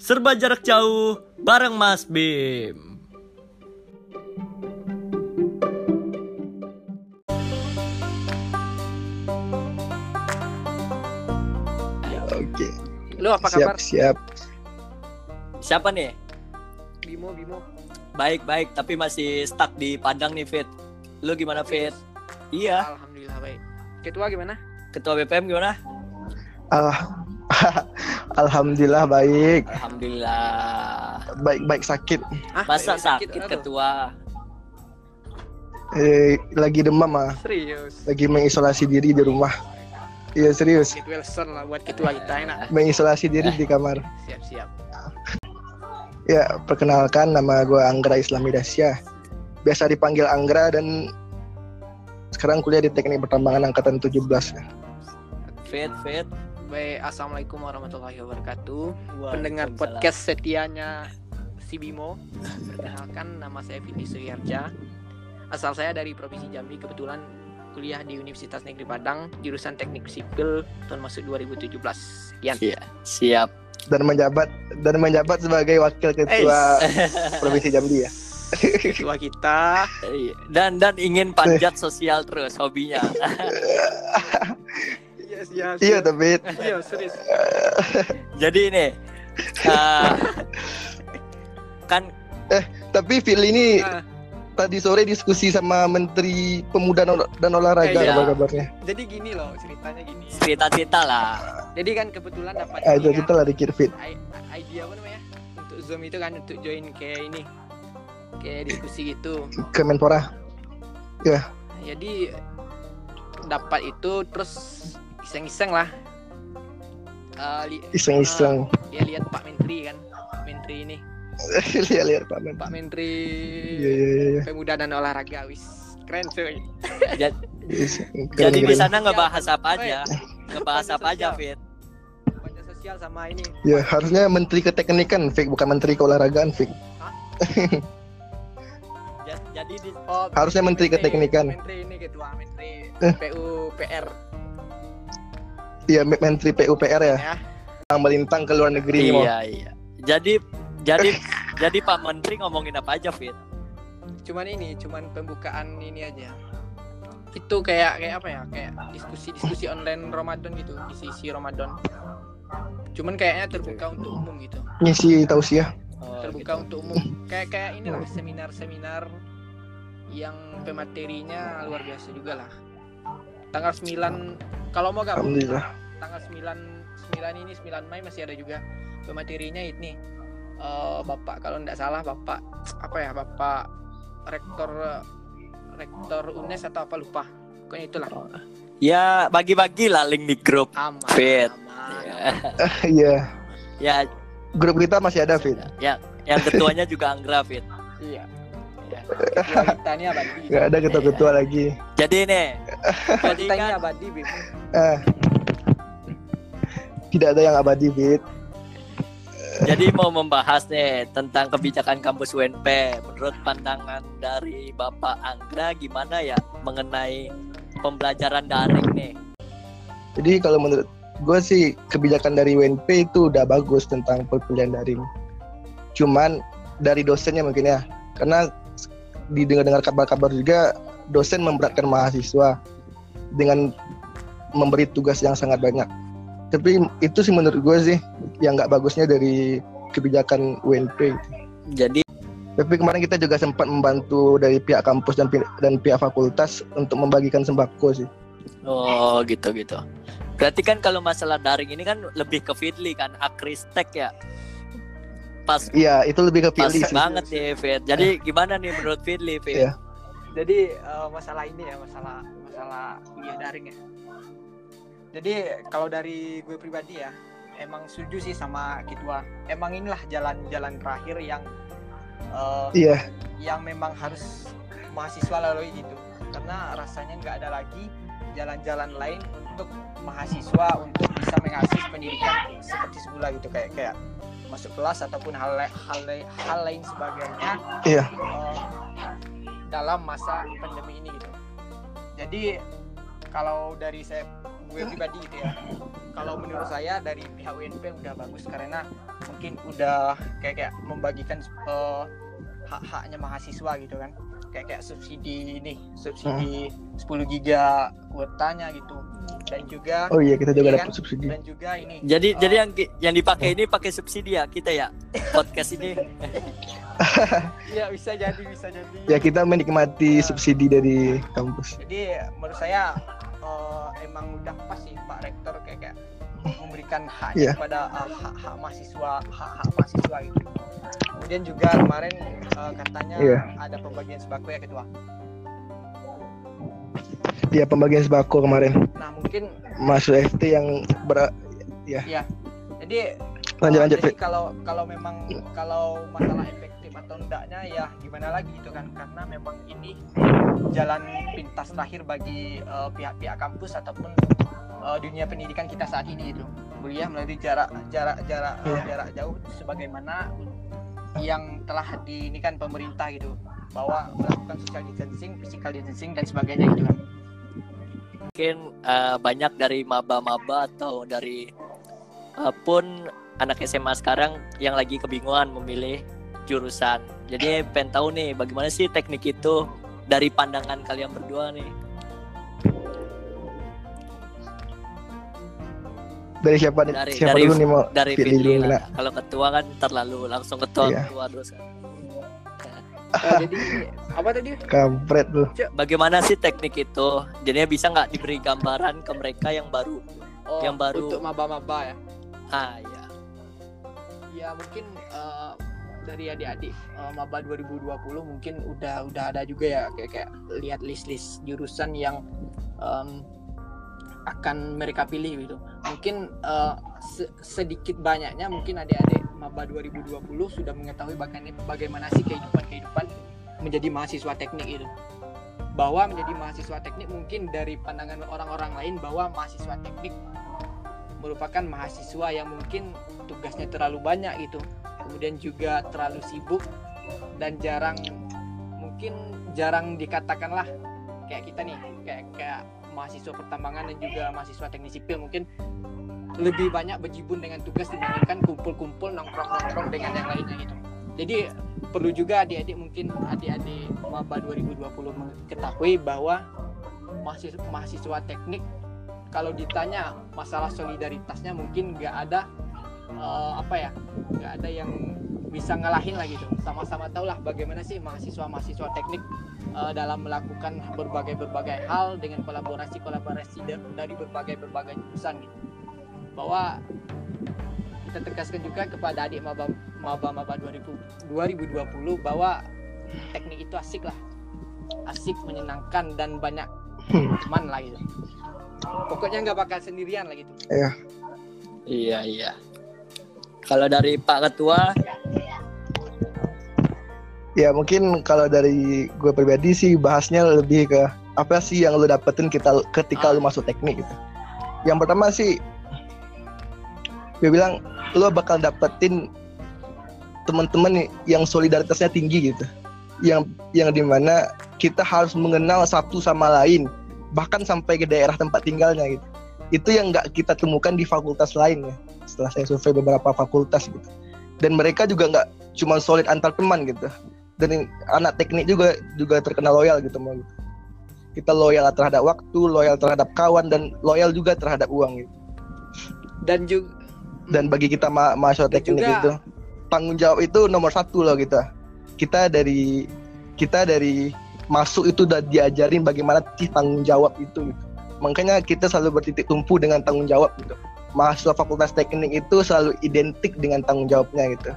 Serba jarak jauh bareng Mas Bim. Oke. Lu apa siap, kabar? Siap. Siapa nih? Bimo, Bimo. Baik, baik, tapi masih stuck di Padang nih, Fit. Lu gimana, Fit? Iya. Alhamdulillah baik. Ketua gimana? Ketua BPM gimana? Allah. Alhamdulillah baik. Alhamdulillah. Baik-baik sakit. Ah, Masa baik, sakit aduh. ketua? Eh, lagi demam ah. Serius. Lagi mengisolasi diri di rumah. Iya serius. Kit Wilson lah buat ketua kita enak. Mengisolasi diri di kamar. Siap, siap. Ya, perkenalkan nama gue Anggra Islami Dasya. Biasa dipanggil Anggra dan sekarang kuliah di Teknik Pertambangan angkatan 17. Fit, Fit. Baik, assalamualaikum warahmatullahi wabarakatuh. Pendengar podcast setianya si Bimo. Perkenalkan nama saya Fitri Suyarja. Asal saya dari Provinsi Jambi. Kebetulan kuliah di Universitas Negeri Padang, jurusan Teknik Sipil tahun masuk 2017. Sekian. Iya, siap. Dan menjabat dan menjabat sebagai wakil ketua Provinsi Jambi ya. Ketua kita. Iya. Dan dan ingin panjat sosial terus hobinya. Iya, iya, Iya, tapi Iya, serius. Jadi ini eh, kan tapi Phil ini Ah, tadi sore diskusi sama Menteri Pemuda dan- Olahraga Eh, iya. apa kabarnya? jadi gini loh ceritanya gini. cerita-cerita lah. Jadi kan kebetulan dapat Ah, itu ini kita kan, lah dikit fit. i- idea apa namanya? Untuk Zoom itu kan untuk join kayak ini. Kayak diskusi gitu. Kemenpora. Jadi dapat itu terus iseng-iseng lah. Eh, li- Iseng-iseng. dia lihat Pak Menteri kan. Pak Menteri ini. Lihat-lihat Pak Men. Pak Menteri Iya iya iya. Pemuda dan Olahraga wis. Keren cuy. Ja- Is- keren, Jadi di sana ngebahas apa aja? Ngebahas apa aja. Fit? Panjat sosial sama ini. Ya harusnya Menteri Keteknikan Fik bukan Menteri Keolahragaan. Ja- Jadi di Oh, Harusnya Menteri Keteknikan. Menteri ini ketua Menteri Eh. PUPR Iya Me- Menteri PUPR ya. ya. Yang melintang ke luar negeri mau. Iya, iya. Jadi jadi jadi Pak Menteri ngomongin apa aja, Fit? Cuman ini, cuman pembukaan ini aja. Itu kayak kayak apa ya? Kayak diskusi-diskusi online Ramadan gitu, isi-isi Ramadan. Cuman kayaknya terbuka untuk umum gitu. Ngisi tausiah. Oh, Terbuka gitu. untuk umum. Kayak kayak inilah seminar-seminar yang pematerinya luar biasa juga lah. Tanggal 9 kalau mau gabung Alhamdulillah. tanggal 9 9 ini 9 Mei masih ada juga pematerinya ini Eh, Bapak kalau tidak salah Bapak apa ya Bapak rektor rektor UNES atau apa lupa pokoknya itulah Ya, bagi-bagi lah link di grup. aman Fit. aman. Ya, Iya. ya, Grup kita masih ada Fit. ya, yang ketuanya juga Anggra, Fit. iya Ya. Ketua ini abadi Gak ada ketua-ketua lagi. Jadi nih, jadi ini kan abadi Bim. Ah. Tidak ada yang abadi Fit. Jadi mau membahas nih tentang kebijakan kampus UNP. Menurut pandangan dari Bapak Anggra gimana ya mengenai pembelajaran daring nih? Jadi kalau menurut gue sih kebijakan dari UNP itu udah bagus tentang perkuliahan daring. Cuman dari dosennya mungkin ya, karena didengar-dengar kabar-kabar juga dosen memberatkan mahasiswa dengan memberi tugas yang sangat banyak. Tapi itu sih menurut gue sih yang nggak bagusnya dari kebijakan UNP. Jadi Tapi kemarin kita juga sempat membantu dari pihak kampus dan pi- dan pihak fakultas untuk membagikan sembako sih. oh gitu gitu. Berarti kan kalau masalah daring ini kan lebih ke Fitli kan, Akristek ya. Pas Iya, itu lebih ke pas pilih sih. banget nih Fit. Jadi gimana nih menurut Fitli Fit? Iya. jadi eh, masalah ini ya masalah masalah kuliah daring ya jadi kalau dari gue pribadi ya emang setuju sih sama ketua emang inilah jalan-jalan terakhir yang eh, Iya, yang memang harus mahasiswa lalui gitu karena rasanya nggak ada lagi jalan-jalan lain untuk mahasiswa untuk bisa mengakses pendidikan seperti semula gitu kayak kayak masuk kelas ataupun hal hal hal lain sebagainya Iya. eh, dalam masa pandemi ini gitu. Jadi kalau dari saya gue pribadi gitu ya kalau menurut saya dari pihak UNP udah bagus karena mungkin udah kayak kayak membagikan eh, hak-haknya mahasiswa gitu kan. Kayak kayak subsidi nih subsidi 10 giga kuotanya gitu dan juga Oh iya kita juga Iya dapat kan? subsidi. dan juga ini Jadi eh, jadi yang yang dipakai ini pakai subsidi ya kita ya podcast ini. ya bisa jadi bisa jadi Ya kita menikmati Ya. subsidi dari kampus. jadi menurut saya eh, emang udah pas sih Pak Rektor kayak kayak memberikan hak Iya. kepada eh, hak-hak mahasiswa hak-hak mahasiswa gitu kemudian juga kemarin eh, katanya Iya. ada pembagian sembako ya ketua Ya pembagian sembako kemarin. Nah mungkin masuk FT yang ber jadi lanjut lanjut jadi kalau kalau memang kalau masalah efektif atau enggaknya ya gimana lagi gitu kan. Karena memang ini jalan pintas terakhir bagi eh, pihak-pihak kampus ataupun eh, dunia pendidikan kita saat ini itu. Kuliah melalui jarak jarak jarak Iya. jarak jauh sebagaimana yang telah diinikan pemerintah gitu bahwa melakukan social distancing, physical distancing dan sebagainya gitu kan. Mungkin eh, banyak dari maba-maba atau dari eh, pun anak SMA sekarang yang lagi kebingungan memilih jurusan. Jadi pengen tahu nih bagaimana sih teknik itu dari pandangan kalian berdua nih. Dari siapa nih? Dari- siapa dari- dulu nih mau Dari pilih dulu, lah. Kalau ketua kan terlalu langsung ketua Iya. ketua terus kan. Eh, jadi apa tadi? Kampret lu. Bagaimana sih teknik itu? Jadinya bisa nggak diberi gambaran ke mereka yang baru? Oh, Yang baru. untuk maba-maba ya. Ah ya. Ya mungkin eh, dari adik-adik eh, maba 2020 mungkin udah udah ada juga ya kayak kayak lihat list-list jurusan yang em, akan mereka pilih gitu. Mungkin eh, se- sedikit banyaknya mungkin adik-adik maba 2020 sudah mengetahui bagaimana sih kehidupan-kehidupan menjadi mahasiswa teknik itu. Bahwa menjadi mahasiswa teknik mungkin dari pandangan orang-orang lain bahwa mahasiswa teknik merupakan mahasiswa yang mungkin tugasnya terlalu banyak gitu kemudian juga terlalu sibuk dan jarang mungkin jarang dikatakanlah kayak kita nih kayak kayak mahasiswa pertambangan dan juga mahasiswa teknik sipil. Mungkin lebih banyak berjibun dengan tugas dibandingkan kumpul-kumpul nongkrong-nongkrong dengan yang lainnya gitu. Jadi perlu juga adik-adik mungkin adik-adik maba 2020 mengetahui bahwa mahasiswa, mahasiswa teknik kalau ditanya masalah solidaritasnya mungkin nggak ada eh, apa ya nggak ada yang bisa ngalahin lah gitu sama-sama tahu lah bagaimana sih mahasiswa-mahasiswa teknik eh, dalam melakukan berbagai berbagai hal dengan kolaborasi kolaborasi dari berbagai berbagai jurusan gitu. Bahwa kita tegaskan juga kepada adik maba maba maba 2000 2020 bahwa teknik itu asik lah. Asik menyenangkan dan banyak teman lah gitu. Pokoknya nggak bakal sendirian lah gitu. Iya. Iya. Kalau dari Pak Ketua, Ya mungkin kalau dari gue pribadi sih bahasnya lebih ke apa sih yang lu dapetin kita ketika Ah. lu masuk teknik gitu. Yang pertama sih gue bilang lu bakal dapetin teman-teman yang solidaritasnya tinggi gitu. Yang yang di mana kita harus mengenal satu sama lain bahkan sampai ke daerah tempat tinggalnya gitu. Itu yang nggak kita temukan di fakultas lain ya. Setelah saya survei beberapa fakultas gitu. Dan mereka juga nggak cuma solid antar teman gitu dan anak teknik juga juga terkenal loyal gitu mau gitu. kita loyal terhadap waktu loyal terhadap kawan dan loyal juga terhadap uang gitu dan juga dan bagi kita ma mahasiswa teknik juga- itu tanggung jawab itu nomor satu loh kita kita dari kita dari masuk itu udah diajarin bagaimana sih tanggung jawab itu gitu. makanya kita selalu bertitik tumpu dengan tanggung jawab gitu mahasiswa fakultas teknik itu selalu identik dengan tanggung jawabnya gitu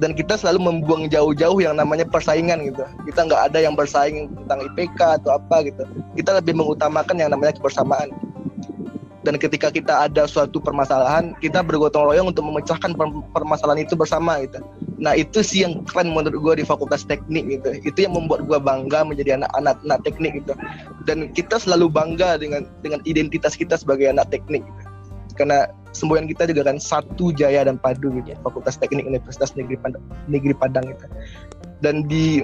dan kita selalu membuang jauh-jauh yang namanya persaingan gitu. Kita nggak ada yang bersaing tentang IPK atau apa gitu. Kita lebih mengutamakan yang namanya kebersamaan. Dan ketika kita ada suatu permasalahan kita bergotong royong untuk memecahkan per- permasalahan itu bersama gitu. Nah itu sih yang keren menurut gue di fakultas teknik gitu. Itu yang membuat gue bangga menjadi anak-anak anak teknik gitu. Dan kita selalu bangga dengan dengan identitas kita sebagai anak teknik gitu. Karena semboyan kita juga kan satu jaya dan padu gitu fakultas teknik Universitas Negeri Padang, Negeri Padang gitu dan di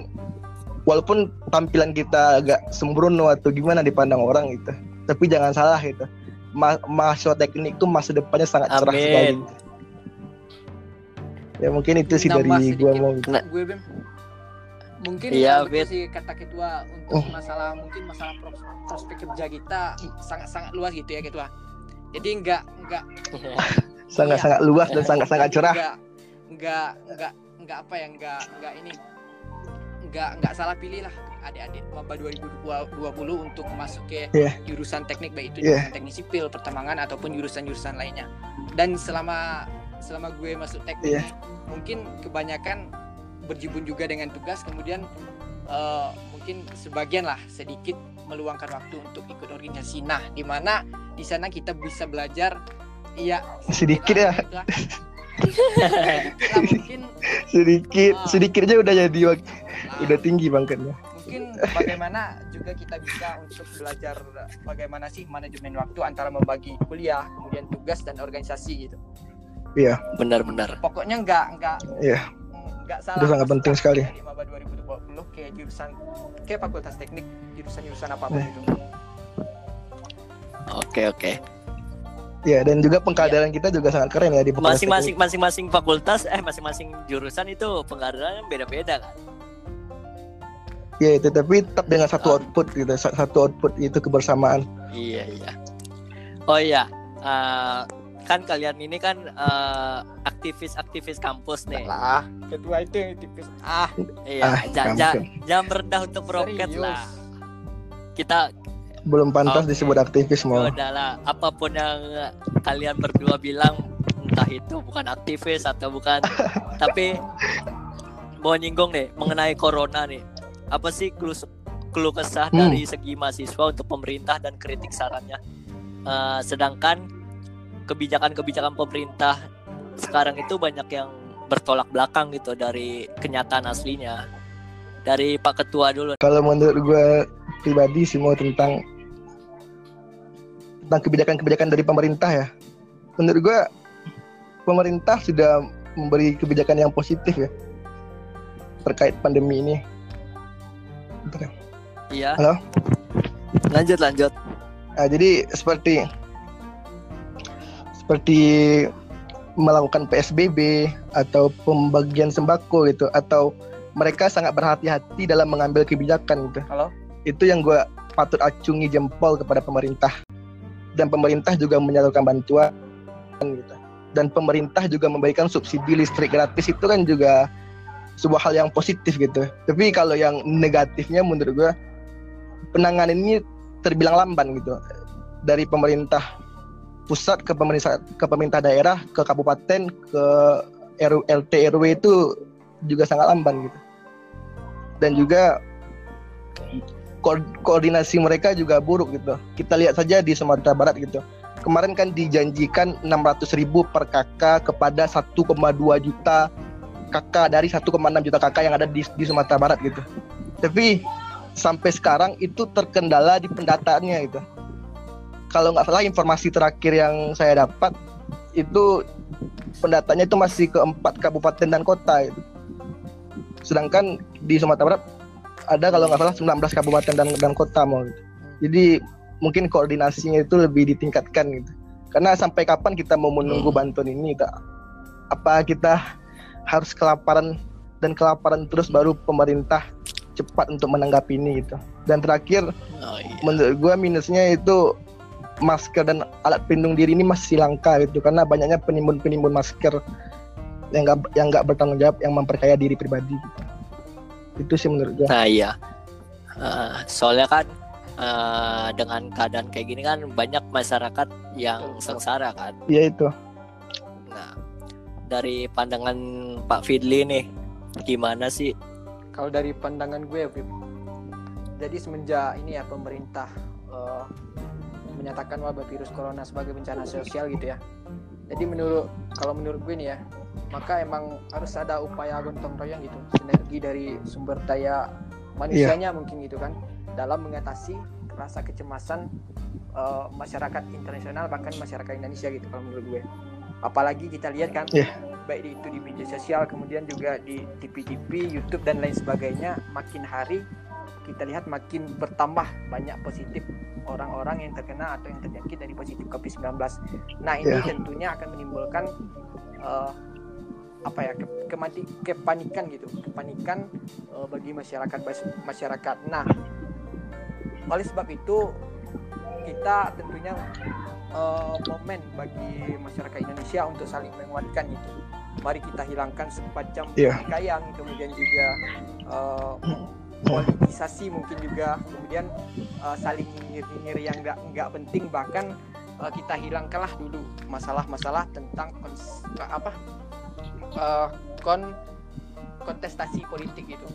walaupun tampilan kita agak sembrono atau gimana dipandang orang gitu tapi jangan salah gitu ma mahasiswa teknik itu masa depannya sangat cerah Amin. sekali. Ya mungkin itu sih Nambah dari gua sedikit. mau. Nah. gue mungkin Iya, ya, betul sih kata ketua untuk Oh. masalah mungkin masalah pros- prospek kerja kita sangat sangat luas gitu ya ketua jadi nggak nggak Sangat Iya. sangat luas dan sangat sangat cerah. nggak nggak nggak apa ya nggak nggak ini nggak nggak salah pilih lah adik-adik maba 2020 untuk masuk ke Iya. jurusan teknik baik itu Iya. jurusan teknik sipil pertambangan ataupun jurusan-jurusan lainnya dan selama selama gue masuk teknik Iya. mungkin kebanyakan berjibun juga dengan tugas kemudian eh, mungkin sebagian lah sedikit meluangkan waktu untuk ikut organisasi nah di mana di sana kita bisa belajar iya Sedikit ya. sedikit lah, sedikit lah mungkin Sedikit Ah. sedikit aja udah jadi wak- ah, udah tinggi bangkatnya. mungkin bagaimana juga kita bisa untuk belajar bagaimana sih manajemen waktu antara membagi kuliah kemudian tugas dan organisasi gitu Benar-benar. pokoknya nggak nggak Iya. nggak salah Itu sangat penting sekali. dari maba 2020 ke jurusan ke fakultas teknik jurusan-jurusan apa pun itu Oke oke. Ya dan juga pengkaderan kita juga sangat keren ya di fakultas Masing-masing masing-masing fakultas eh masing-masing jurusan itu pengkaderannya beda-beda kan. Ya itu tapi tetap dengan satu Ah. output gitu, sa- satu output itu kebersamaan. Iya iya. Oh iya. eh, kan kalian ini kan eh, aktivis-aktivis kampus nih. lah kedua itu yang tipis ah Iya. Ah, ja- kampus. ja- jangan merendah untuk meroket serius. lah. Kita Belum pantas Oke. disebut aktivis ya mau. udahlah apa pun yang kalian berdua bilang entah itu bukan aktivis atau bukan tapi mau nyinggung nih mengenai corona nih apa sih keluh keluh kesah Hmm. dari segi mahasiswa untuk pemerintah dan kritik sarannya Eh, sedangkan kebijakan-kebijakan pemerintah sekarang itu banyak yang bertolak belakang gitu dari kenyataan aslinya dari Pak Ketua dulu Kalau menurut gue pribadi sih mau tentang tentang kebijakan-kebijakan dari pemerintah ya. Menurut gue pemerintah sudah memberi kebijakan yang positif ya terkait pandemi ini. Bentar ya. iya Halo? lanjut lanjut Nah, jadi seperti seperti melakukan PSBB atau pembagian sembako gitu atau mereka sangat berhati-hati dalam mengambil kebijakan gitu. Halo? Itu yang gue patut acungi jempol kepada pemerintah dan pemerintah juga menyalurkan bantuan gitu. Dan pemerintah juga memberikan subsidi listrik gratis itu kan juga sebuah hal yang positif gitu. Tapi kalau yang negatifnya menurut gue penanganan ini terbilang lamban gitu dari pemerintah pusat ke pemerintah ke pemerintah daerah ke kabupaten ke RW, LT RW itu juga sangat lamban gitu. Dan juga ko- koordinasi mereka juga buruk gitu. Kita lihat saja di Sumatera Barat gitu. Kemarin kan dijanjikan 600.000 ribu per kakak kepada 1,2 juta kakak dari 1,6 juta kakak yang ada di, di Sumatera Barat gitu. Tapi sampai sekarang itu terkendala di pendataannya gitu. Kalau nggak salah informasi terakhir yang saya dapat itu pendatanya itu masih ke empat kabupaten dan kota. Sedangkan di Sumatera Barat ada kalau nggak salah 19 kabupaten dan dan kota mau gitu. Jadi mungkin koordinasinya itu lebih ditingkatkan gitu. Karena sampai kapan kita mau menunggu Hmm. bantuan ini tak? Apa kita harus kelaparan dan kelaparan terus baru pemerintah cepat untuk menanggapi ini gitu. Dan terakhir oh, iya. menurut gua minusnya itu masker dan alat pelindung diri ini masih langka gitu karena banyaknya penimbun-penimbun masker yang nggak yang nggak bertanggung jawab yang memperkaya diri pribadi. Itu sih menurut gua. Nah iya, Eh, soalnya kan eh, dengan keadaan kayak gini kan banyak masyarakat yang sengsara kan. Ya itu. Nah dari pandangan Pak Fidli nih, gimana sih? kalau dari pandangan gue jadi semenjak ini ya pemerintah eh, menyatakan wabah virus corona sebagai bencana sosial gitu ya. Jadi menurut kalau menurut gue nih ya maka emang harus ada upaya gotong royong gitu sinergi dari sumber daya manusianya mungkin gitu kan dalam mengatasi rasa kecemasan eh, masyarakat internasional bahkan masyarakat Indonesia gitu kalau menurut gue. Apalagi kita lihat kan Iya. baik di- itu di media sosial kemudian juga di TV-TV YouTube dan lain sebagainya makin hari kita lihat makin bertambah banyak positif orang-orang yang terkena atau yang terjangkit dari positif COVID-19. Nah ini Ya. tentunya akan menimbulkan eh, apa ya ke- kemati kepanikan gitu, kepanikan eh, bagi masyarakat masyarakat. Nah oleh sebab itu kita tentunya eh, momen bagi masyarakat Indonesia untuk saling menguatkan itu. Mari kita hilangkan semacam Iya. pertikaian, kemudian juga eh, politisasi mungkin juga, kemudian eh, saling nyinyir-nyinyir yang nggak nggak penting. Bahkan eh, kita hilangkanlah dulu masalah-masalah tentang kons- apa eh, kon kontestasi politik itu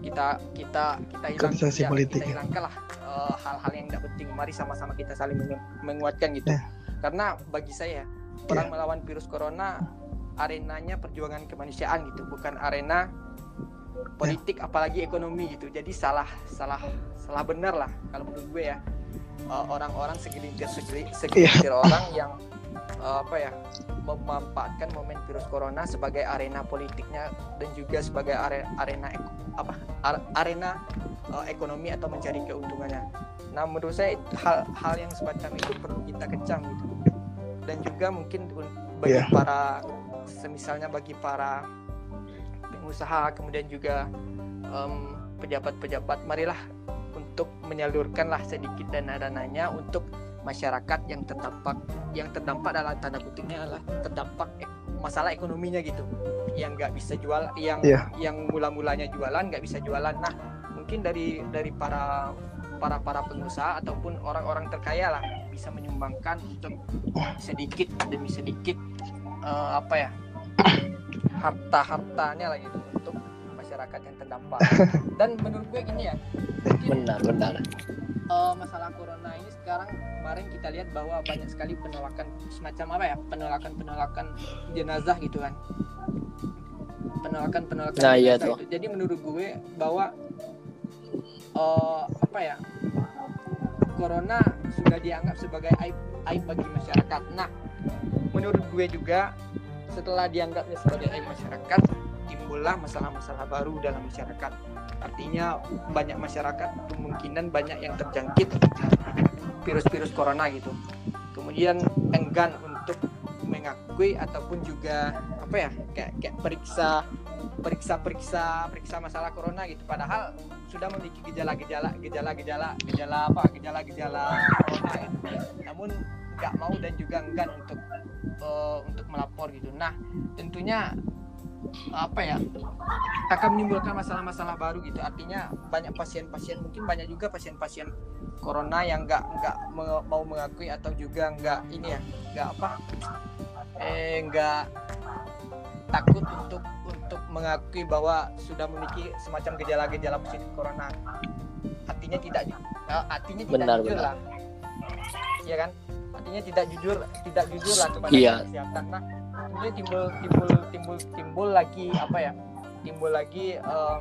kita kita kita hilang Kontestasi ya, politik, kita ya. hilangkanlah eh, hal-hal yang tidak penting. Mari sama-sama kita saling mengu- menguatkan gitu. Ya. karena bagi saya perang melawan virus corona arenanya perjuangan kemanusiaan gitu bukan arena politik apalagi ekonomi gitu jadi salah salah salah benar lah kalau menurut gue ya Eh, orang-orang segelintir segeli- segelintir orang yang eh, apa ya memanfaatkan momen virus corona sebagai arena politiknya dan juga sebagai are- arena apa ar- arena eh, ekonomi atau mencari keuntungannya. Nah menurut saya hal-hal yang semacam itu perlu kita kecam gitu dan juga mungkin un- bagi Iya. para semisalnya bagi para pengusaha kemudian juga em, pejabat-pejabat. Marilah untuk menyalurkanlah sedikit dana-dananya untuk masyarakat yang terdampak yang terdampak dalam tanda kutipnya adalah terdampak masalah ekonominya gitu. Yang nggak bisa jual yang Iya. yang mula-mulanya jualan nggak bisa jualan. Nah mungkin dari dari para para para pengusaha ataupun orang-orang terkaya lah bisa menyumbangkan untuk sedikit demi sedikit eh, apa ya harta hartanya lah gitu untuk masyarakat yang terdampak dan menurut gue gini ya benar benar eh, masalah corona ini sekarang kemarin kita lihat bahwa banyak sekali penolakan semacam apa ya penolakan penolakan jenazah gitu kan penolakan penolakan Nah, iya tuh. itu. jadi menurut gue bahwa eh, apa ya corona sudah dianggap sebagai aib aib bagi masyarakat nah menurut gue juga setelah dianggapnya sebagai masyarakat timbullah masalah-masalah baru dalam masyarakat. Artinya banyak masyarakat kemungkinan banyak yang terjangkit virus-virus corona gitu. Kemudian enggan untuk mengakui ataupun juga apa ya kayak kayak periksa periksa periksa periksa masalah corona gitu. Padahal sudah memiliki gejala-gejala gejala-gejala gejala apa? Gejala-gejala gitu. namun nggak mau dan juga enggan untuk eh, untuk melapor gitu. Nah tentunya apa ya akan menimbulkan masalah-masalah baru gitu. Artinya banyak pasien-pasien mungkin banyak juga pasien-pasien corona yang nggak nggak me- mau mengakui atau juga nggak ini ya nggak apa eh nggak takut untuk untuk mengakui bahwa sudah memiliki semacam gejala-gejala positif corona. Artinya tidak artinya tidak Benar, benar. lah. Ya kan artinya tidak jujur tidak jujur lah kepada Iya. kesehatan nah kemudian timbul timbul timbul timbul lagi apa ya timbul lagi eh,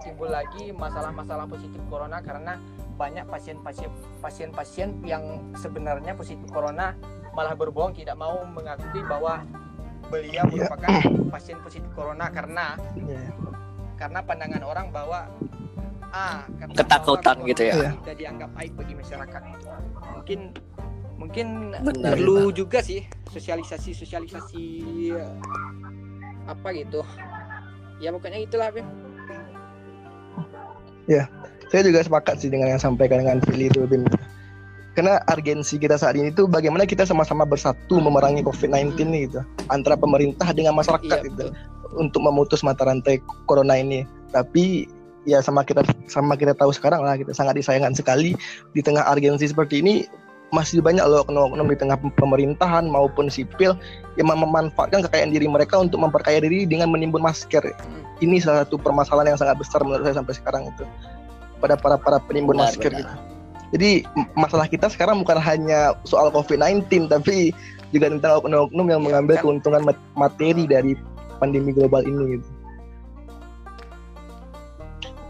timbul lagi masalah-masalah positif corona karena banyak pasien-pasien pasien-pasien yang sebenarnya positif corona malah berbohong tidak mau mengakui bahwa beliau Iya. merupakan pasien positif corona karena Iya. karena pandangan orang bahwa ah karena Ketakutan gitu ya. corona tidak dianggap baik bagi masyarakat mungkin mungkin Benar, perlu juga sih sosialisasi sosialisasi apa gitu ya pokoknya itulah Bim. Saya juga sepakat sih dengan yang sampaikan dengan Fili itu Bim. Karena urgensi kita saat ini itu bagaimana kita sama-sama bersatu memerangi COVID-19 ini gitu. Antara pemerintah dengan masyarakat iya gitu. betul. untuk memutus mata rantai corona ini. Tapi ya sama kita sama kita tahu sekarang lah kita sangat disayangkan sekali di tengah urgensi seperti ini masih banyak loh oknum-oknum di tengah pemerintahan maupun sipil yang mem- memanfaatkan kekayaan diri mereka untuk memperkaya diri dengan menimbun masker. Hmm. Ini salah satu permasalahan yang sangat besar menurut saya sampai sekarang itu pada para para penimbun Benar, masker benar. gitu. Jadi masalah kita sekarang bukan hanya soal COVID-19 tapi juga tentang oknum-oknum yang Iya, mengambil kan. keuntungan mat- materi dari pandemi global ini gitu.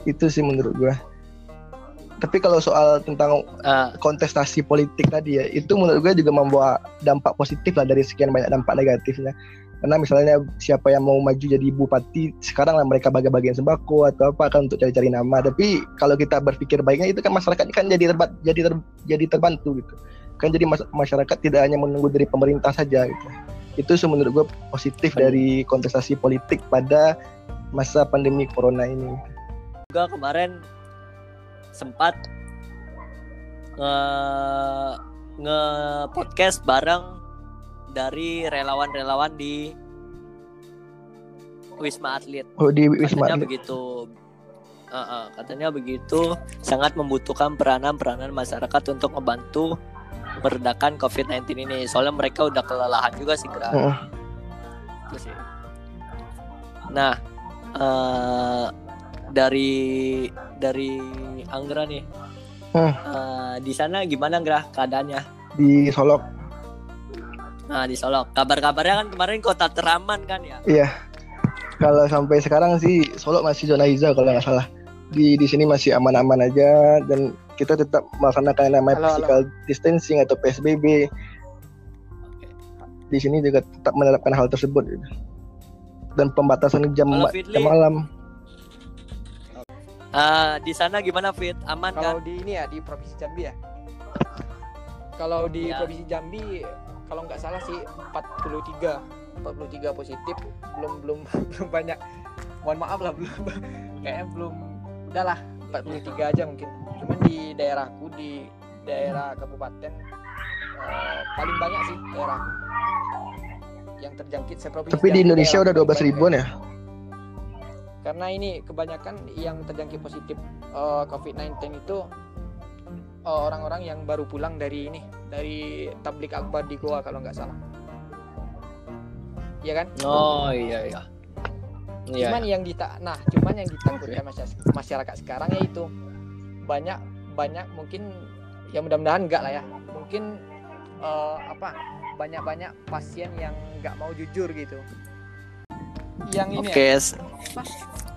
Itu sih menurut gua. Tapi kalau soal tentang Ah, kontestasi politik tadi ya, itu menurut gue juga membawa dampak positif lah dari sekian banyak dampak negatifnya. karena misalnya siapa yang mau maju jadi bupati sekarang lah mereka bagi-bagian sembako atau apa kan untuk cari-cari nama. Tapi kalau kita berpikir baiknya itu kan masyarakat kan jadi terbat jadi ter, jadi terbantu gitu. Kan jadi mas, masyarakat tidak hanya menunggu dari pemerintah saja gitu. Itu menurut gue positif dari kontestasi politik pada masa pandemi corona ini. Juga kemarin sempat nge nge podcast bareng dari relawan-relawan di Wisma Atlet. Oh di Wisma Katanya Atlet. begitu. Uh, uh, katanya begitu sangat membutuhkan peranan-peranan masyarakat untuk membantu meredakan COVID-19 ini. Soalnya mereka udah kelelahan juga sih, Gra. Heeh. Itu sih. Nah, eh, dari dari Anggra nih. Hmm. Eh, di sana gimana Anggra keadaannya? di Solok Nah, di Solo. Kabar-kabarnya kan kemarin kota teraman kan ya? iya kalau sampai sekarang sih Solok masih zona hijau kalau nggak salah di di sini masih aman-aman aja dan kita tetap melaksanakan yang namanya Halo, halo. physical distancing atau PSBB Oke. di sini juga tetap menerapkan hal tersebut dan pembatasan jam Fitli? jam malam Ah, di sana gimana Fit? Aman Kalau kan? di ini ya di provinsi Jambi ya. Kalau di Iya. provinsi Jambi kalau nggak salah sih 43 43 positif belum belum belum banyak. Mohon maaf lah belum kayaknya belum udahlah 43 aja mungkin. Cuman di daerahku di daerah kabupaten eh, paling banyak sih daerahku yang terjangkit seprovinsi. tapi di Indonesia daerah udah 12 paling ribuan ya karena ini kebanyakan yang terjangkit positif eh, COVID-19 itu eh, orang-orang yang baru pulang dari ini dari tablik akbar di Goa kalau nggak salah Iya kan? Oh iya iya. Iya. cuman yang dita nah cuman yang ditakutkan masya- masyarakat sekarang yaitu banyak banyak mungkin ya mudah-mudahan enggak lah ya mungkin eh, apa banyak-banyak pasien yang nggak mau jujur gitu yang ini Oke, ya, s-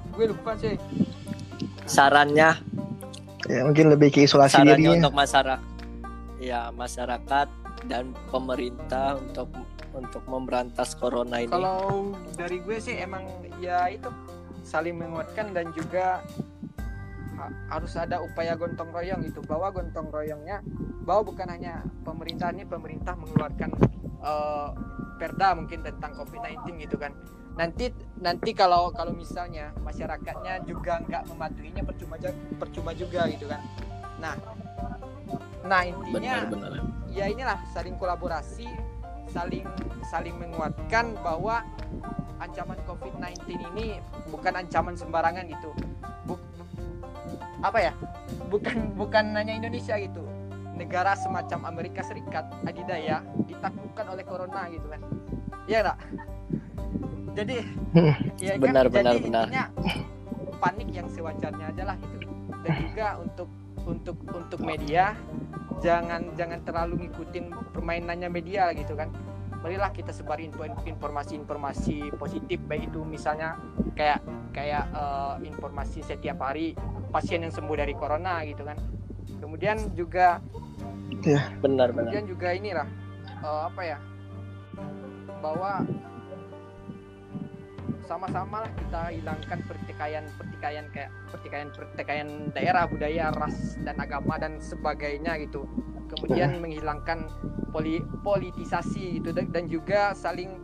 gue lupa sih. sarannya. Ya mungkin lebih ke isolasi sarannya dirinya. untuk masyarakat ya masyarakat dan pemerintah untuk untuk memberantas corona ini. Kalau dari gue sih emang ya itu saling menguatkan dan juga ha- harus ada upaya gontong royong itu bahwa gontong royongnya bahwa bukan hanya pemerintah ini pemerintah mengeluarkan eh, perda mungkin tentang COVID-19 gitu kan nanti nanti kalau kalau misalnya masyarakatnya juga nggak mematuhinya percuma aja percuma juga gitu kan. Nah nah intinya Benar-benar. ya inilah saling kolaborasi saling saling menguatkan bahwa ancaman COVID-19 ini bukan ancaman sembarangan gitu. Bu- bu- apa ya? Bukan bukan hanya Indonesia gitu. Negara semacam Amerika Serikat adidaya ditaklukkan oleh corona gitu kan. Ya enggak jadi ya Benar, kan, benar, jadi benar. intinya panik yang sewajarnya aja lah gitu dan juga untuk untuk untuk media jangan jangan terlalu ngikutin permainannya media gitu kan marilah kita sebar info informasi-informasi positif baik itu misalnya kayak kayak eh, informasi setiap hari pasien yang sembuh dari corona gitu kan kemudian juga Benar-benar. kemudian juga inilah eh, apa ya bahwa sama-sama lah kita hilangkan pertikaian pertikaian kayak pertikaian pertikaian daerah budaya ras dan agama dan sebagainya gitu. Kemudian menghilangkan poli, politisasi gitu dan, juga saling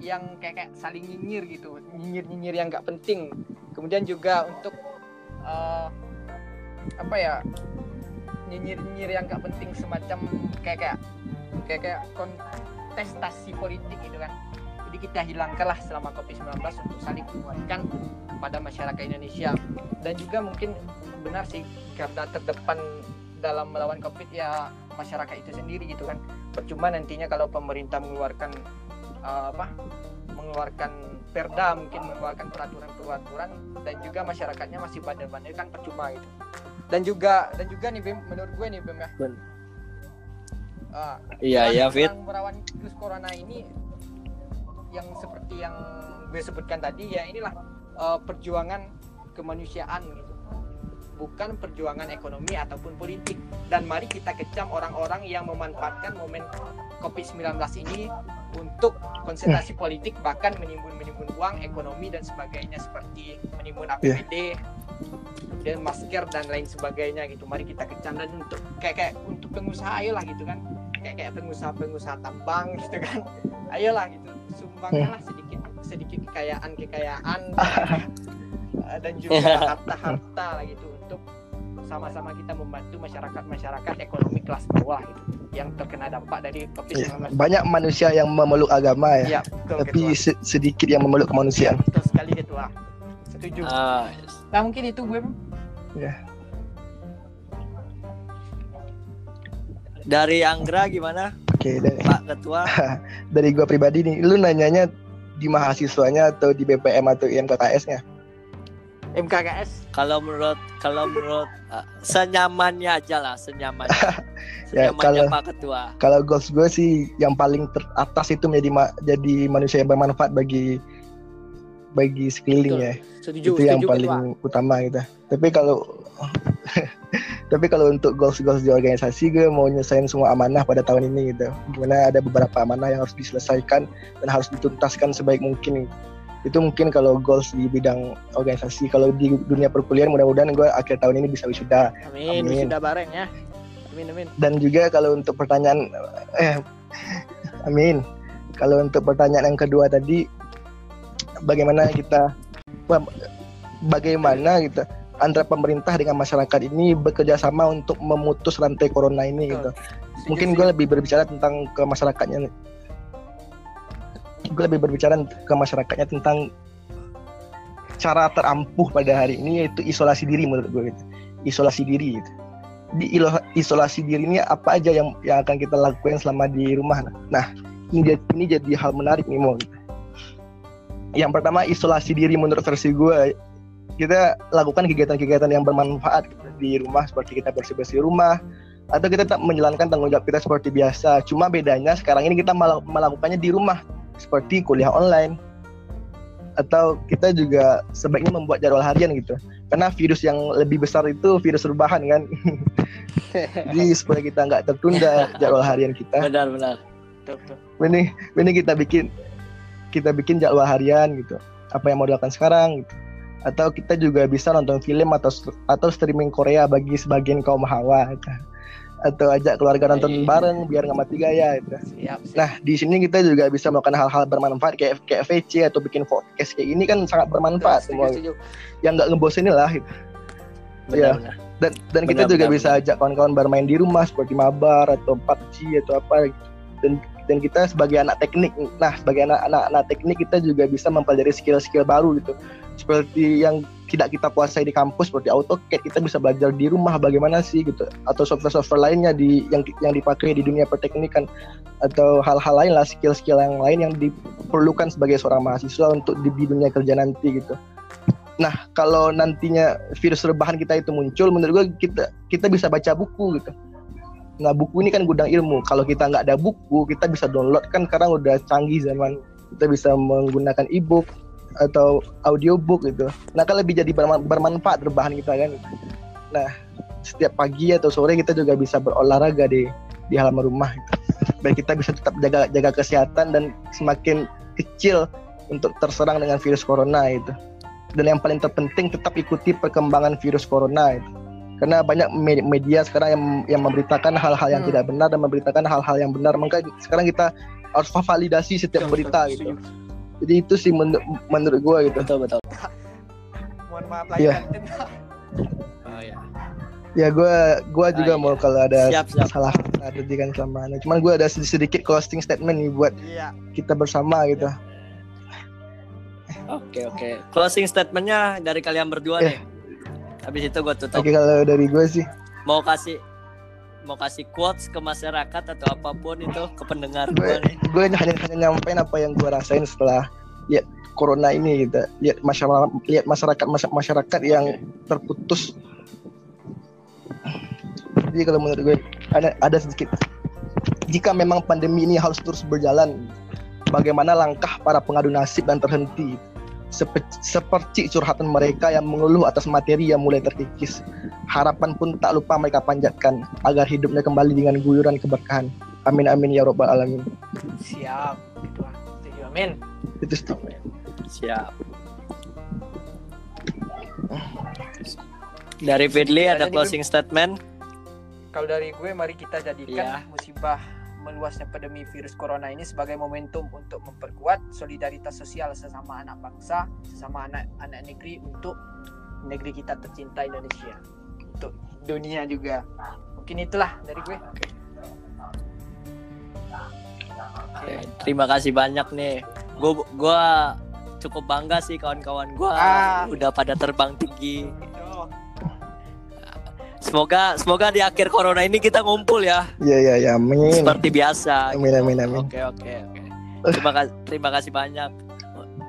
yang kayak, kayak saling nyinyir gitu nyinyir nyinyir yang nggak penting. Kemudian juga untuk eh, apa ya nyinyir nyinyir yang nggak penting semacam kayak kayak kayak kayak kontestasi politik gitu kan jadi kita hilangkanlah selama COVID-19 untuk saling menguatkan pada masyarakat Indonesia. Dan juga mungkin benar sih garda terdepan dalam melawan COVID ya masyarakat itu sendiri gitu kan. Percuma nantinya kalau pemerintah mengeluarkan eh, apa mengeluarkan perda mungkin mengeluarkan peraturan-peraturan dan juga masyarakatnya masih bandel-bandel kan percuma gitu. Dan juga dan juga nih Bim menurut gue nih Bim ya. Ben- Ah, Iya ya Perang- Fit. melawan virus corona ini yang seperti yang gue sebutkan tadi ya inilah eh, perjuangan kemanusiaan gitu bukan perjuangan ekonomi ataupun politik dan mari kita kecam orang-orang yang memanfaatkan momen COVID-19 ini untuk konsentrasi politik bahkan menimbun-menimbun uang, ekonomi dan sebagainya seperti menimbun APBD dan masker dan lain sebagainya gitu. Mari kita kecam dan untuk kayak kayak untuk pengusaha ayolah gitu kan. Kayak kayak pengusaha-pengusaha tambang gitu kan. Ayolah gitu. Sumbanglah sedikit sedikit kekayaan-kekayaan dan juga harta-harta lah gitu untuk sama-sama kita membantu masyarakat-masyarakat ekonomi kelas bawah gitu yang terkena dampak dari COVID-19. Banyak manusia yang memeluk agama ya, Ya, betul, tapi Ketua. se- sedikit yang memeluk kemanusiaan. Betul sekali ketua. Setuju. Ah, yes. Nah mungkin itu gue dari Anggra gimana Oke, dari, Pak Ketua dari gua pribadi nih, lu nanyanya di mahasiswanya atau di BPM atau IMKKS-nya? MKKS. kalau menurut kalau menurut uh, senyamannya aja lah senyamannya Ya, kalau- Pak Ketua Kalau goals gue sih yang paling teratas itu menjadi ma- jadi manusia yang bermanfaat bagi bagi sekeliling Betul. ya. Setuju. itu yang setuju, paling ketua. utama gitu. Tapi kalau tapi kalau untuk goals-goals di organisasi gue mau nyelesain semua amanah pada tahun ini gitu. Gimana ada beberapa amanah yang harus diselesaikan dan harus dituntaskan sebaik mungkin. Itu mungkin kalau goals di bidang organisasi. Kalau di dunia perkuliahan mudah-mudahan gue akhir tahun ini bisa wisuda. Amin. Amin. Sudah bareng ya. Amin amin. Dan juga kalau untuk pertanyaan eh amin. Kalau untuk pertanyaan yang kedua tadi bagaimana kita bagaimana gitu antara pemerintah dengan masyarakat ini bekerja sama untuk memutus rantai corona ini gitu. Mungkin gue lebih berbicara tentang ke masyarakatnya. Gue lebih berbicara ke masyarakatnya tentang cara terampuh pada hari ini yaitu isolasi diri menurut gue gitu. Isolasi diri gitu. Di isolasi diri ini apa aja yang yang akan kita lakukan selama di rumah. Nah, ini jadi, ini jadi hal menarik nih mau. Gitu. Yang pertama isolasi diri menurut versi gue kita lakukan kegiatan-kegiatan yang bermanfaat gitu, di rumah seperti kita bersih-bersih rumah atau kita tetap menjalankan tanggung jawab kita seperti biasa. Cuma bedanya sekarang ini kita melakukannya di rumah seperti kuliah online atau kita juga sebaiknya membuat jadwal harian gitu. Karena virus yang lebih besar itu virus rebahan kan. Jadi supaya kita nggak tertunda jadwal harian kita. benar-benar Betul, betul. Ini ini kita bikin kita bikin jadwal harian gitu. Apa yang mau dilakukan sekarang gitu. Atau kita juga bisa nonton film atau atau streaming Korea bagi sebagian kaum hawa gitu. Atau ajak keluarga nonton Iya. bareng biar nggak mati gaya gitu. Siap. siap. Nah, di sini kita juga bisa melakukan hal-hal bermanfaat kayak kayak VC atau bikin podcast kayak ini kan sangat bermanfaat semua. setuju. Yang nggak ngebosenin lah gitu. Iya. benar-benar Dan dan kita Benar, juga benar, bisa ajak kawan-kawan bermain di rumah seperti mabar atau PUBG atau apa gitu. Dan dan kita sebagai anak teknik, nah sebagai anak-anak anak teknik kita juga bisa mempelajari skill-skill baru gitu. Seperti yang tidak kita kuasai di kampus seperti AutoCAD kita bisa belajar di rumah bagaimana sih gitu atau software-software lainnya di yang yang dipakai di dunia perteknikan atau hal-hal lain lah skill-skill yang lain yang diperlukan sebagai seorang mahasiswa untuk di, dunia kerja nanti gitu. Nah, kalau nantinya virus rebahan kita itu muncul, menurut gue kita kita bisa baca buku gitu. Nah, buku ini kan gudang ilmu. Kalau kita nggak ada buku, kita bisa download kan sekarang udah canggih zaman. Kita bisa menggunakan e-book atau audiobook gitu. Nah, kan lebih jadi berma- bermanfaat rebahan kita kan. Nah, setiap pagi atau sore kita juga bisa berolahraga di di halaman rumah gitu. Biar kita bisa tetap jaga jaga kesehatan dan semakin kecil untuk terserang dengan virus corona itu dan yang paling terpenting tetap ikuti perkembangan virus corona itu. Karena banyak me- media sekarang yang yang memberitakan hal-hal yang Hmm. tidak benar dan memberitakan hal-hal yang benar. Maka sekarang kita harus validasi setiap berita gitu. Jadi itu sih menur- menurut gua gitu. betul betul Mohon maaf Iya. lahir batin. oh ya Ya gua gua juga Ah, mau iya. kalau ada Siap, siap. salah tadi kan selama ini. Cuman gua ada sedikit, sedikit closing statement nih buat Iya. kita bersama gitu. oke oke closing statementnya dari kalian berdua Eh. nih habis itu gue tutup Oke kalau dari gue sih mau kasih mau kasih quotes ke masyarakat atau apa pun itu ke pendengar gue gue hanya hanya nyampein apa yang gue rasain setelah lihat corona ini gitu. Lihat masyarakat lihat masyarakat masyarakat yang terputus. Jadi kalau menurut gue ada ada sedikit. Jika memang pandemi ini harus terus berjalan bagaimana langkah para pengadu nasib dan terhenti seperti curhatan mereka yang mengeluh atas materi yang mulai terkikis harapan pun tak lupa mereka panjatkan agar hidupnya kembali dengan guyuran keberkahan Amin amin ya robbal alamin. siap gitu setuju amin Itu sih. Siap. Dari Fidli ada closing statement. kalau dari gue mari kita jadikan Iya. musibah meluasnya pandemi virus corona ini sebagai momentum untuk memperkuat solidaritas sosial sesama anak bangsa, sesama anak anak negeri untuk negeri kita tercinta Indonesia. Untuk dunia juga. Mungkin itulah dari gue. Oke, terima kasih banyak nih. Gue gua cukup bangga sih kawan-kawan gua Ah. udah pada terbang tinggi. Semoga semoga di akhir corona ini kita ngumpul ya Iya iya ya amin. seperti biasa. Amin amin amin. Oke oke oke. Terima kasih terima kasih banyak.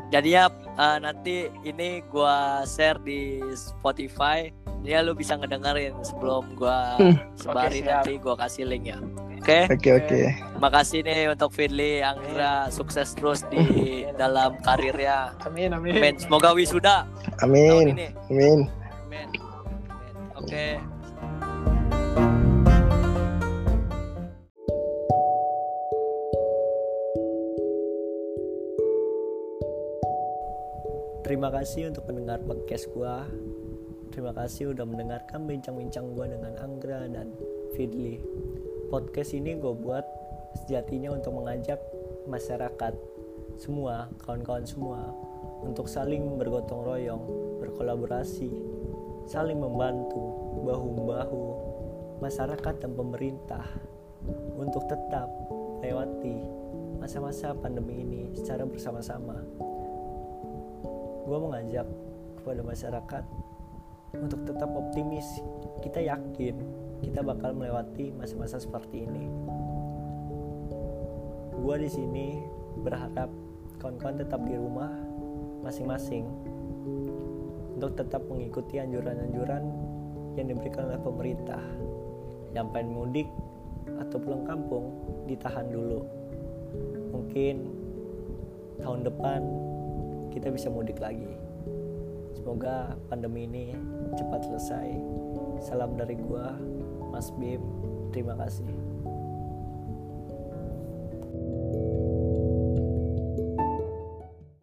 Jadinya eh, nanti ini gua share di Spotify. Ya lu bisa ngedengerin sebelum gua Hmm. sebarin siap. nanti gua kasih link ya. Oke. Oke oke. Makasih nih untuk Fidli, Anggra sukses terus di dalam karirnya. Amin amin. Amin. Semoga wisuda Amin. Amin. Amin. Amin. Oke. Terima kasih untuk mendengar podcast gua. Terima kasih udah mendengarkan bincang-bincang gua dengan Anggra dan Fidli. Podcast ini gue buat sejatinya untuk mengajak masyarakat semua, kawan-kawan semua untuk saling bergotong royong, berkolaborasi, saling membantu bahu-bahu masyarakat dan pemerintah untuk tetap melewati masa-masa pandemi ini secara bersama-sama. Gue mengajak kepada masyarakat untuk tetap optimis. Kita yakin kita bakal melewati masa-masa seperti ini. Gue di sini berharap kawan-kawan tetap di rumah masing-masing untuk tetap mengikuti anjuran-anjuran yang diberikan oleh pemerintah. Yang pengen mudik atau pulang kampung ditahan dulu. Mungkin tahun depan kita bisa mudik lagi. Semoga pandemi ini cepat selesai. Salam dari gua, Mas Bim. Terima kasih.